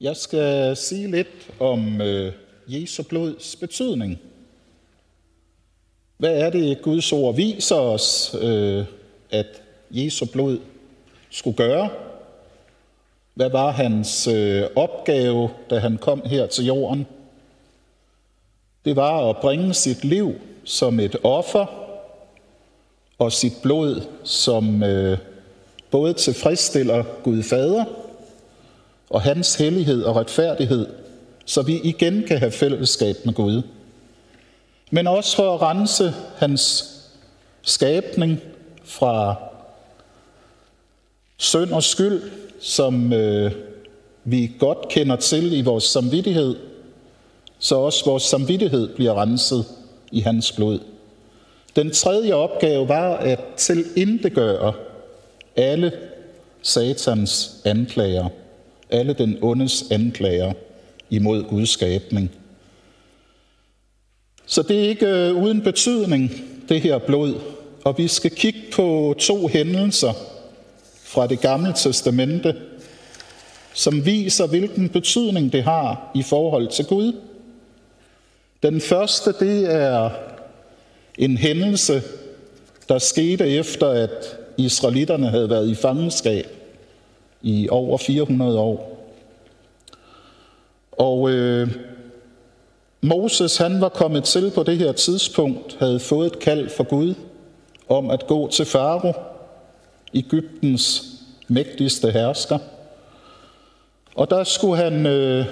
Jeg skal sige lidt om øh, Jesu blods betydning. Hvad er det, Guds ord viser os, øh, at Jesu blod skulle gøre? Hvad var hans øh, opgave, da han kom her til jorden? Det var at bringe sit liv som et offer og sit blod som øh, både tilfredsstiller Gud Fader og hans hellighed og retfærdighed, så vi igen kan have fællesskab med Gud. Men også for at rense hans skabning fra synd og skyld, som øh, vi godt kender til i vores samvittighed, så også vores samvittighed bliver renset i hans blod. Den tredje opgave var at tilindegøre alle satans anklager, alle den ondes anklager imod Guds skabning. Så det er ikke øh, uden betydning, det her blod. Og vi skal kigge på to hændelser fra det gamle testamente, som viser, hvilken betydning det har i forhold til Gud. Den første, det er en hændelse, der skete efter, at israelitterne havde været i fangenskab i over 400 år. Og øh, Moses, han var kommet til på det her tidspunkt, havde fået et kald fra Gud om at gå til Farao, Ægyptens mægtigste hersker. Og der skulle han øh,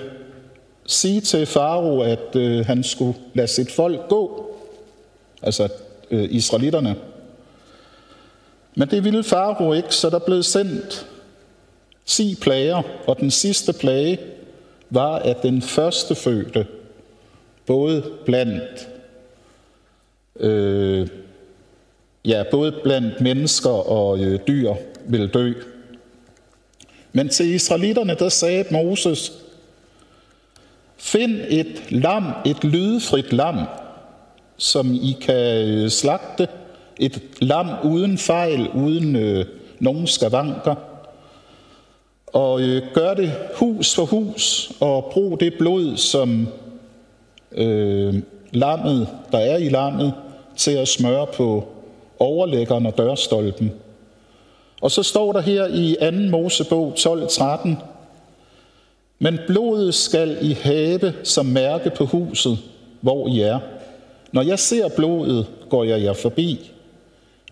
sige til Farao, at øh, han skulle lade sit folk gå, altså øh, israelitterne. Men det ville Farao ikke, så der blev sendt 10 plager, og den sidste plage var, at den første fødte, både blandt øh, ja, både blandt mennesker og øh, dyr vil dø. Men til israelitterne, der sagde Moses, find et lam, et lydefrit lam, som I kan øh, slagte, et lam uden fejl, uden øh, nogen skavanker, og øh, gør det hus for hus, og brug det blod, som øh, lammet, der er i lammet, til at smøre på overlæggeren og dørstolpen. Og så står der her i 2. Mosebog 12.13, men blodet skal I have som mærke på huset, hvor I er. Når jeg ser blodet, går jeg jer forbi.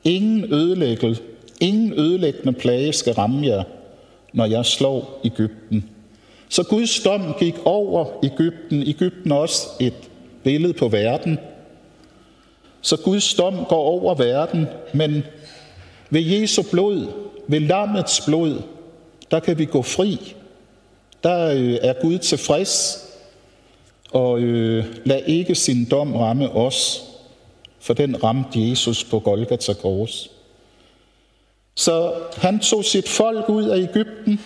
Ingen ødelæggelse, ingen ødelæggende plage skal ramme jer, når jeg slår Ægypten. Så Guds dom gik over Ægypten. Ægypten er også et billede på verden. Så Guds dom går over verden, men ved Jesu blod, ved lammets blod, der kan vi gå fri. Der øh, er Gud tilfreds, og øh, lad ikke sin dom ramme os, for den ramte Jesus på Golgata Kors. Så han tog sit folk ud af Ægypten,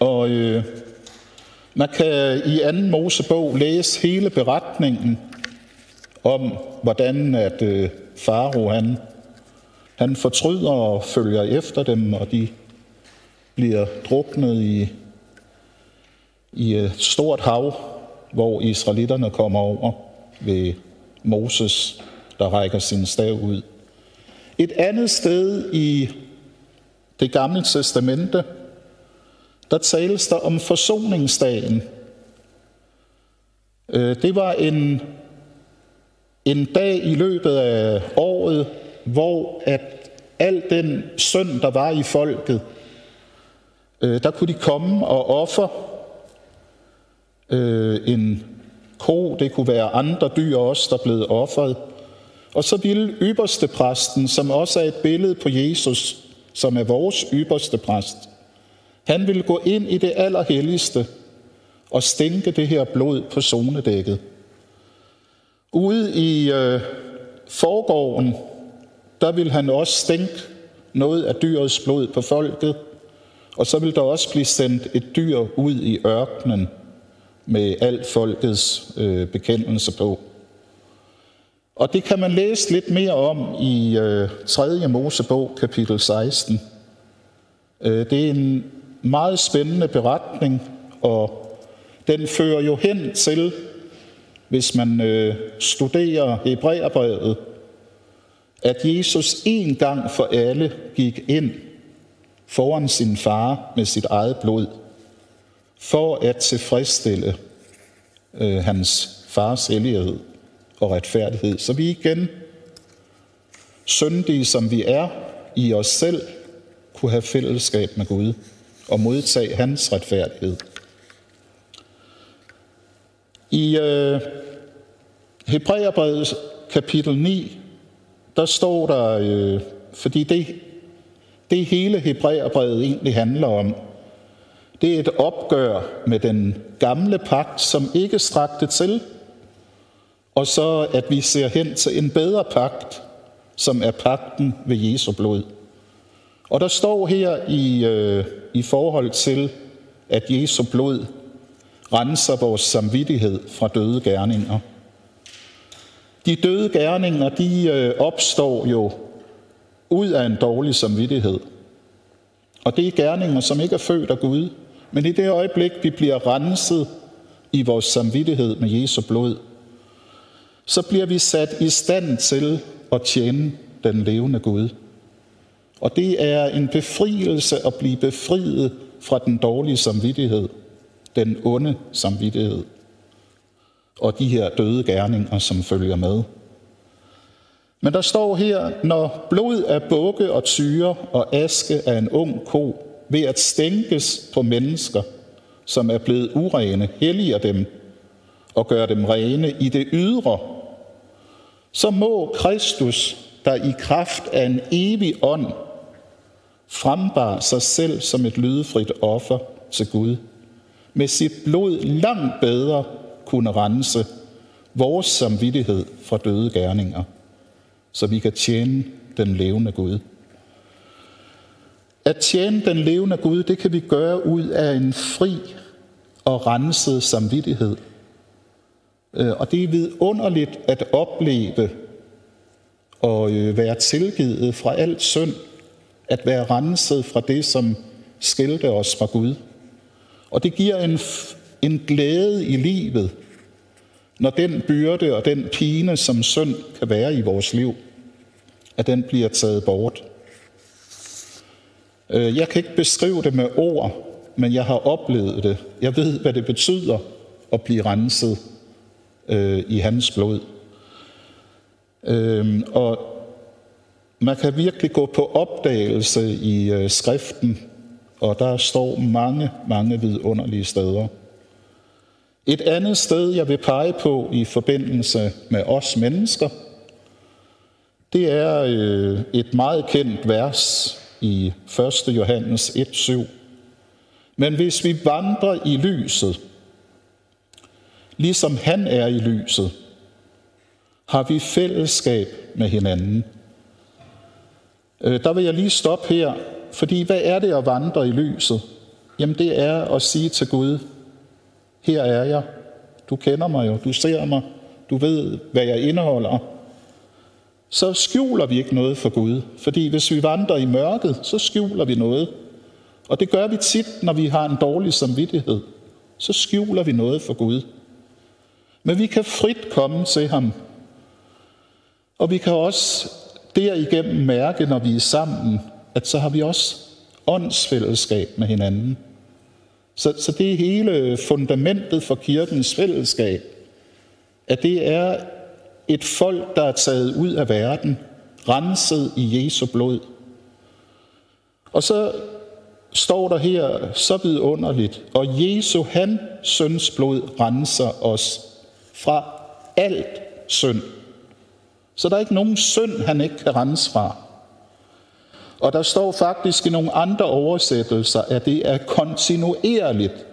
og øh, man kan i anden Mosebog læse hele beretningen om, hvordan at øh, Faro han, han fortryder og følger efter dem, og de bliver druknet i, i et stort hav, hvor israelitterne kommer over ved Moses, der rækker sin stav ud. Et andet sted i det gamle testamente, der tales der om forsoningsdagen. Øh, det var en, en dag i løbet af året, hvor at al den synd, der var i folket, øh, der kunne de komme og ofre øh, en ko, det kunne være andre dyr også, der blev offeret. Og så ville ypperste præsten, som også er et billede på Jesus, som er vores ypperste præst, han ville gå ind i det allerhelligste og stænke det her blod på zonedækket. Ude i øh, forgården, der vil han også stænke noget af dyrets blod på folket, og så vil der også blive sendt et dyr ud i ørkenen med alt folkets øh, bekendelse på. Og det kan man læse lidt mere om i øh, 3. Mosebog, kapitel 16. Øh, det er en meget spændende beretning og den fører jo hen til, hvis man øh, studerer Hebræerbrevet, at Jesus en gang for alle gik ind foran sin far med sit eget blod, for at tilfredsstille øh, hans fars hellighed og retfærdighed. Så vi igen, syndige som vi er i os selv, kunne have fællesskab med Gud og modtage hans retfærdighed. I øh, Hebræerbrevet kapitel 9, der står der, øh, fordi det, det hele Hebræerbrevet egentlig handler om, det er et opgør med den gamle pagt, som ikke strakte til, og så at vi ser hen til en bedre pagt, som er pagten ved Jesu blod. Og der står her i, øh, i forhold til, at Jesu blod renser vores samvittighed fra døde gerninger. De døde gerninger, de øh, opstår jo ud af en dårlig samvittighed. Og det er gerninger, som ikke er født af Gud. Men i det øjeblik, vi bliver renset i vores samvittighed med Jesu blod, så bliver vi sat i stand til at tjene den levende Gud. Og det er en befrielse at blive befriet fra den dårlige samvittighed, den onde samvittighed og de her døde gerninger, som følger med. Men der står her, når blod af bukke og tyre og aske af en ung ko ved at stænkes på mennesker, som er blevet urene, helliger dem og gør dem rene i det ydre, så må Kristus, der i kraft af en evig ånd frembar sig selv som et lydefrit offer til Gud, med sit blod langt bedre kunne rense vores samvittighed fra døde gerninger, så vi kan tjene den levende Gud. At tjene den levende Gud, det kan vi gøre ud af en fri og renset samvittighed. Øh, og det er vidunderligt at opleve og øh, være tilgivet fra alt synd, at være renset fra det, som skilte os fra Gud. Og det giver en, en glæde i livet, når den byrde og den pine, som synd kan være i vores liv, at den bliver taget bort. Øh, jeg kan ikke beskrive det med ord, men jeg har oplevet det. Jeg ved, hvad det betyder at blive renset øh, i hans blod. Øh, og man kan virkelig gå på opdagelse i øh, skriften, og der står mange, mange vidunderlige steder. Et andet sted, jeg vil pege på i forbindelse med os mennesker, det er øh, et meget kendt vers i 1. Johannes 1:7. Men hvis vi vandrer i lyset, ligesom han er i lyset, har vi fællesskab med hinanden. Øh, der vil jeg lige stoppe her, fordi hvad er det at vandre i lyset? Jamen det er at sige til Gud, her er jeg, du kender mig jo, du ser mig, du ved, hvad jeg indeholder. Så skjuler vi ikke noget for Gud, fordi hvis vi vandrer i mørket, så skjuler vi noget. Og det gør vi tit, når vi har en dårlig samvittighed. Så skjuler vi noget for Gud. Men vi kan frit komme til ham. Og vi kan også derigennem mærke, når vi er sammen, at så har vi også åndsfællesskab med hinanden. Så, så det er hele fundamentet for kirkens fællesskab, at det er et folk, der er taget ud af verden, renset i Jesu blod. Og så står der her så vidunderligt, og Jesu han søns blod renser os fra alt synd. Så der er ikke nogen synd, han ikke kan rense fra. Og der står faktisk i nogle andre oversættelser, at det er kontinuerligt,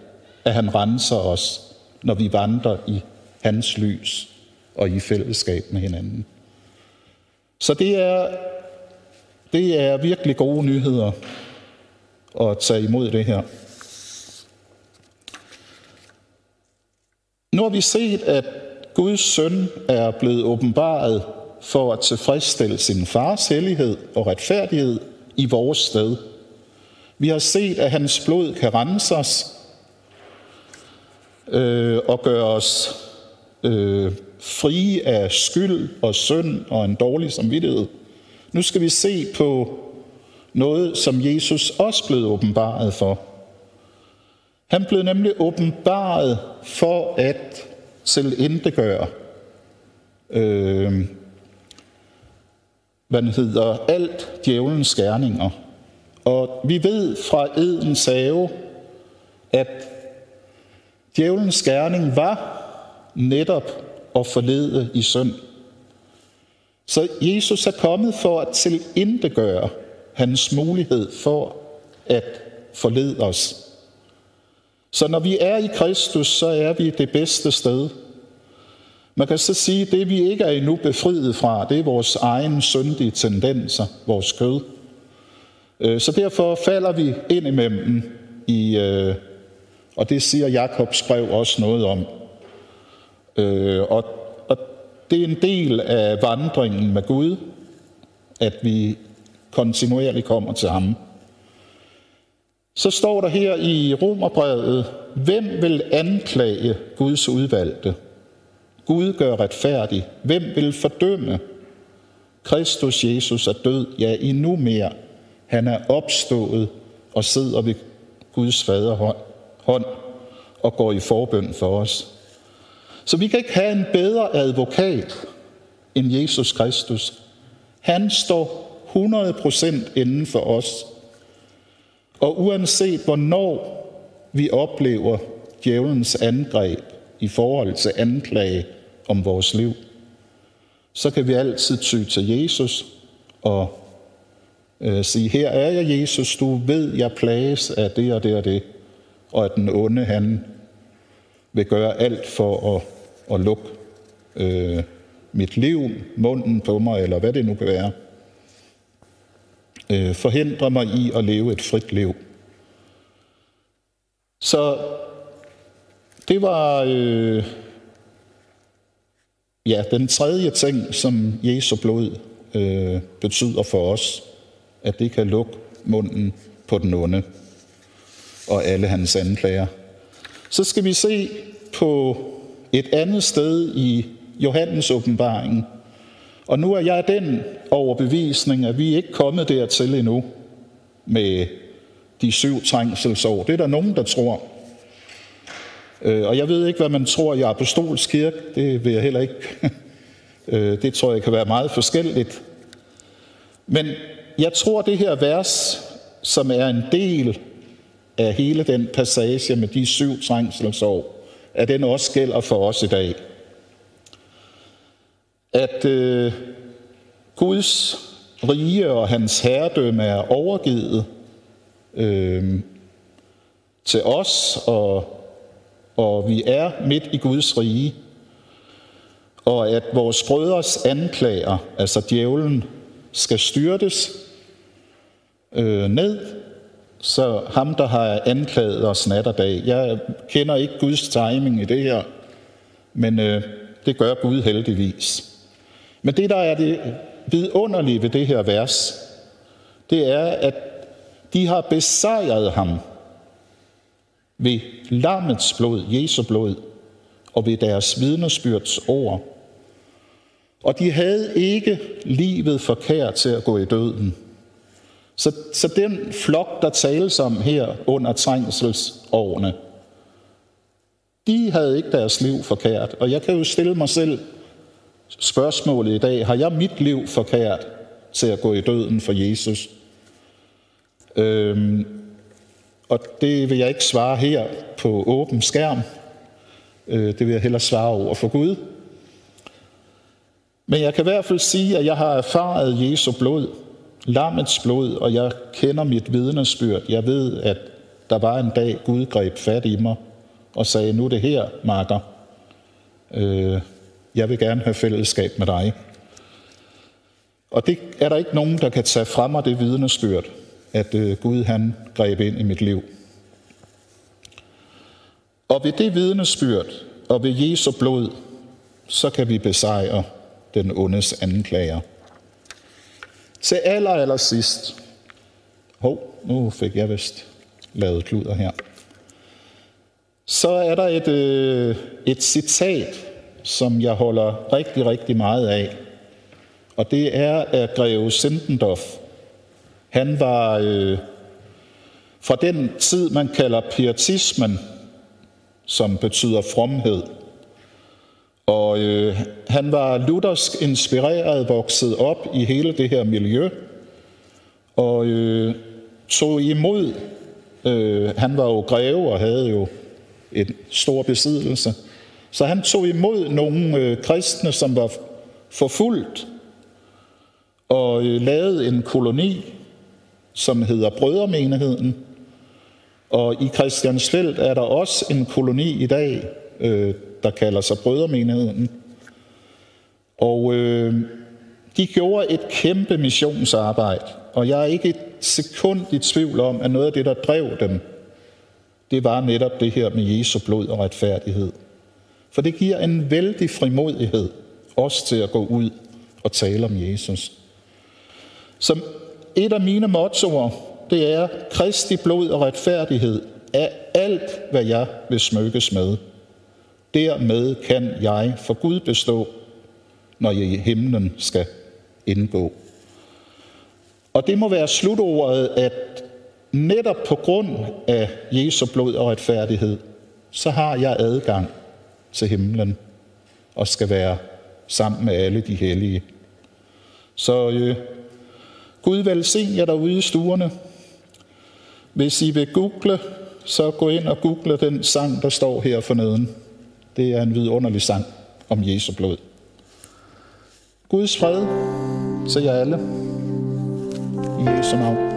at han renser os, når vi vandrer i hans lys og i fællesskab med hinanden. Så det er, det er virkelig gode nyheder at tage imod det her. Nu har vi set, at Guds søn er blevet åbenbaret for at tilfredsstille sin fars hellighed og retfærdighed i vores sted. Vi har set, at hans blod kan rense os, øh, og gøre os øh, frie af skyld og synd og en dårlig samvittighed. Nu skal vi se på noget, som Jesus også blev åbenbaret for. Han blev nemlig åbenbaret for at selvindegøre, øh, hvad hedder, alt djævelens gerninger. Og vi ved fra Edens have, at djævelens gerning var netop at forlede i synd. Så Jesus er kommet for at tilindegøre hans mulighed for at forlede os. Så når vi er i Kristus, så er vi det bedste sted. Man kan så sige, at det vi ikke er endnu befriet fra, det er vores egen syndige tendenser, vores kød. Øh, så derfor falder vi ind imellem i, øh, og det siger Jakobs brev også noget om. Øh, og, og det er en del af vandringen med Gud, at vi kontinuerligt kommer til ham. Så står der her i Romerbrevet, hvem vil anklage Guds udvalgte? Gud gør retfærdig. Hvem vil fordømme? Kristus Jesus er død, ja endnu mere. Han er opstået og sidder ved Guds fader hånd og går i forbøn for os. Så vi kan ikke have en bedre advokat end Jesus Kristus. Han står 100% inden for os. Og uanset hvornår vi oplever djævelens angreb i forhold til anklage om vores liv, så kan vi altid ty til Jesus og øh, sige, her er jeg Jesus, du ved, jeg plages af det og det og det, og at den onde, han vil gøre alt for at, at lukke øh, mit liv, munden på mig, eller hvad det nu kan være. Øh, forhindrer mig i at leve et frit liv. Så det var øh, ja, den tredje ting, som Jesu blod øh, betyder for os, at det kan lukke munden på den onde og alle hans anklager. Så skal vi se på et andet sted i Johannes åbenbaringen, og nu er jeg den overbevisning, at vi ikke er kommet dertil endnu med de syv trængselsår. Det er der nogen, der tror. Øh, og jeg ved ikke, hvad man tror i apostolsk kirke. Det vil jeg heller ikke. Øh, det tror jeg kan være meget forskelligt. Men jeg tror, det her vers, som er en del af hele den passage med de syv trængselsår, at den også gælder for os i dag. At øh, Guds rige og hans herredømme er overgivet øh, til os, og, og vi er midt i Guds rige, og at vores brødres anklager, altså djævlen, skal styrtes øh, ned, så ham, der har anklaget os nat og dag. Jeg kender ikke Guds timing i det her, men øh, det gør Gud heldigvis. Men det, der er det vidunderlige ved det her vers, det er, at de har besejret ham ved lammets blod, Jesu blod, og ved deres vidnesbyrds ord. Og de havde ikke livet forkert til at gå i døden. Så, så den flok, der tales om her under trængselsårene, de havde ikke deres liv forkert. Og jeg kan jo stille mig selv spørgsmålet i dag, har jeg mit liv forkert til at gå i døden for Jesus? Øhm, og det vil jeg ikke svare her på åben skærm. Øh, det vil jeg hellere svare over for Gud. Men jeg kan i hvert fald sige, at jeg har erfaret Jesu blod, lammets blod, og jeg kender mit vidnesbyrd. Jeg ved, at der var en dag, Gud greb fat i mig og sagde, nu er det her, Marker. Øh, jeg vil gerne have fællesskab med dig. Og det er der ikke nogen, der kan tage fra mig det vidnesbyrd, at øh, Gud han greb ind i mit liv. Og ved det vidnesbyrd og ved Jesu blod, så kan vi besejre den ondes anklager. Til aller, aller sidst. Hov, nu fik jeg vist lavet kluder her. Så er der et, øh, et citat, som jeg holder rigtig, rigtig meget af. Og det er af Greve Sindendorf. Han var øh, fra den tid, man kalder pietismen, som betyder fromhed. Og øh, han var luthersk inspireret, vokset op i hele det her miljø, og øh, tog imod, øh, han var jo greve og havde jo en stor besiddelse, så han tog imod nogle øh, kristne, som var forfulgt, og øh, lavede en koloni, som hedder Brødermenigheden. Og i Christiansfeld er der også en koloni i dag, øh, der kalder sig Brødermenigheden. Og øh, de gjorde et kæmpe missionsarbejde, og jeg er ikke et sekund i tvivl om, at noget af det, der drev dem, det var netop det her med Jesu blod og retfærdighed. For det giver en vældig frimodighed også til at gå ud og tale om Jesus. Som et af mine mottoer, det er, Kristi blod og retfærdighed er alt, hvad jeg vil smykkes med. Dermed kan jeg for Gud bestå, når jeg i himlen skal indgå. Og det må være slutordet, at netop på grund af Jesu blod og retfærdighed, så har jeg adgang til himlen og skal være sammen med alle de hellige. Så øh, Gud velsign jer derude i stuerne. Hvis I vil google, så gå ind og google den sang, der står her forneden. Det er en vidunderlig sang om Jesu blod. Guds fred til jer alle. I Jesu navn.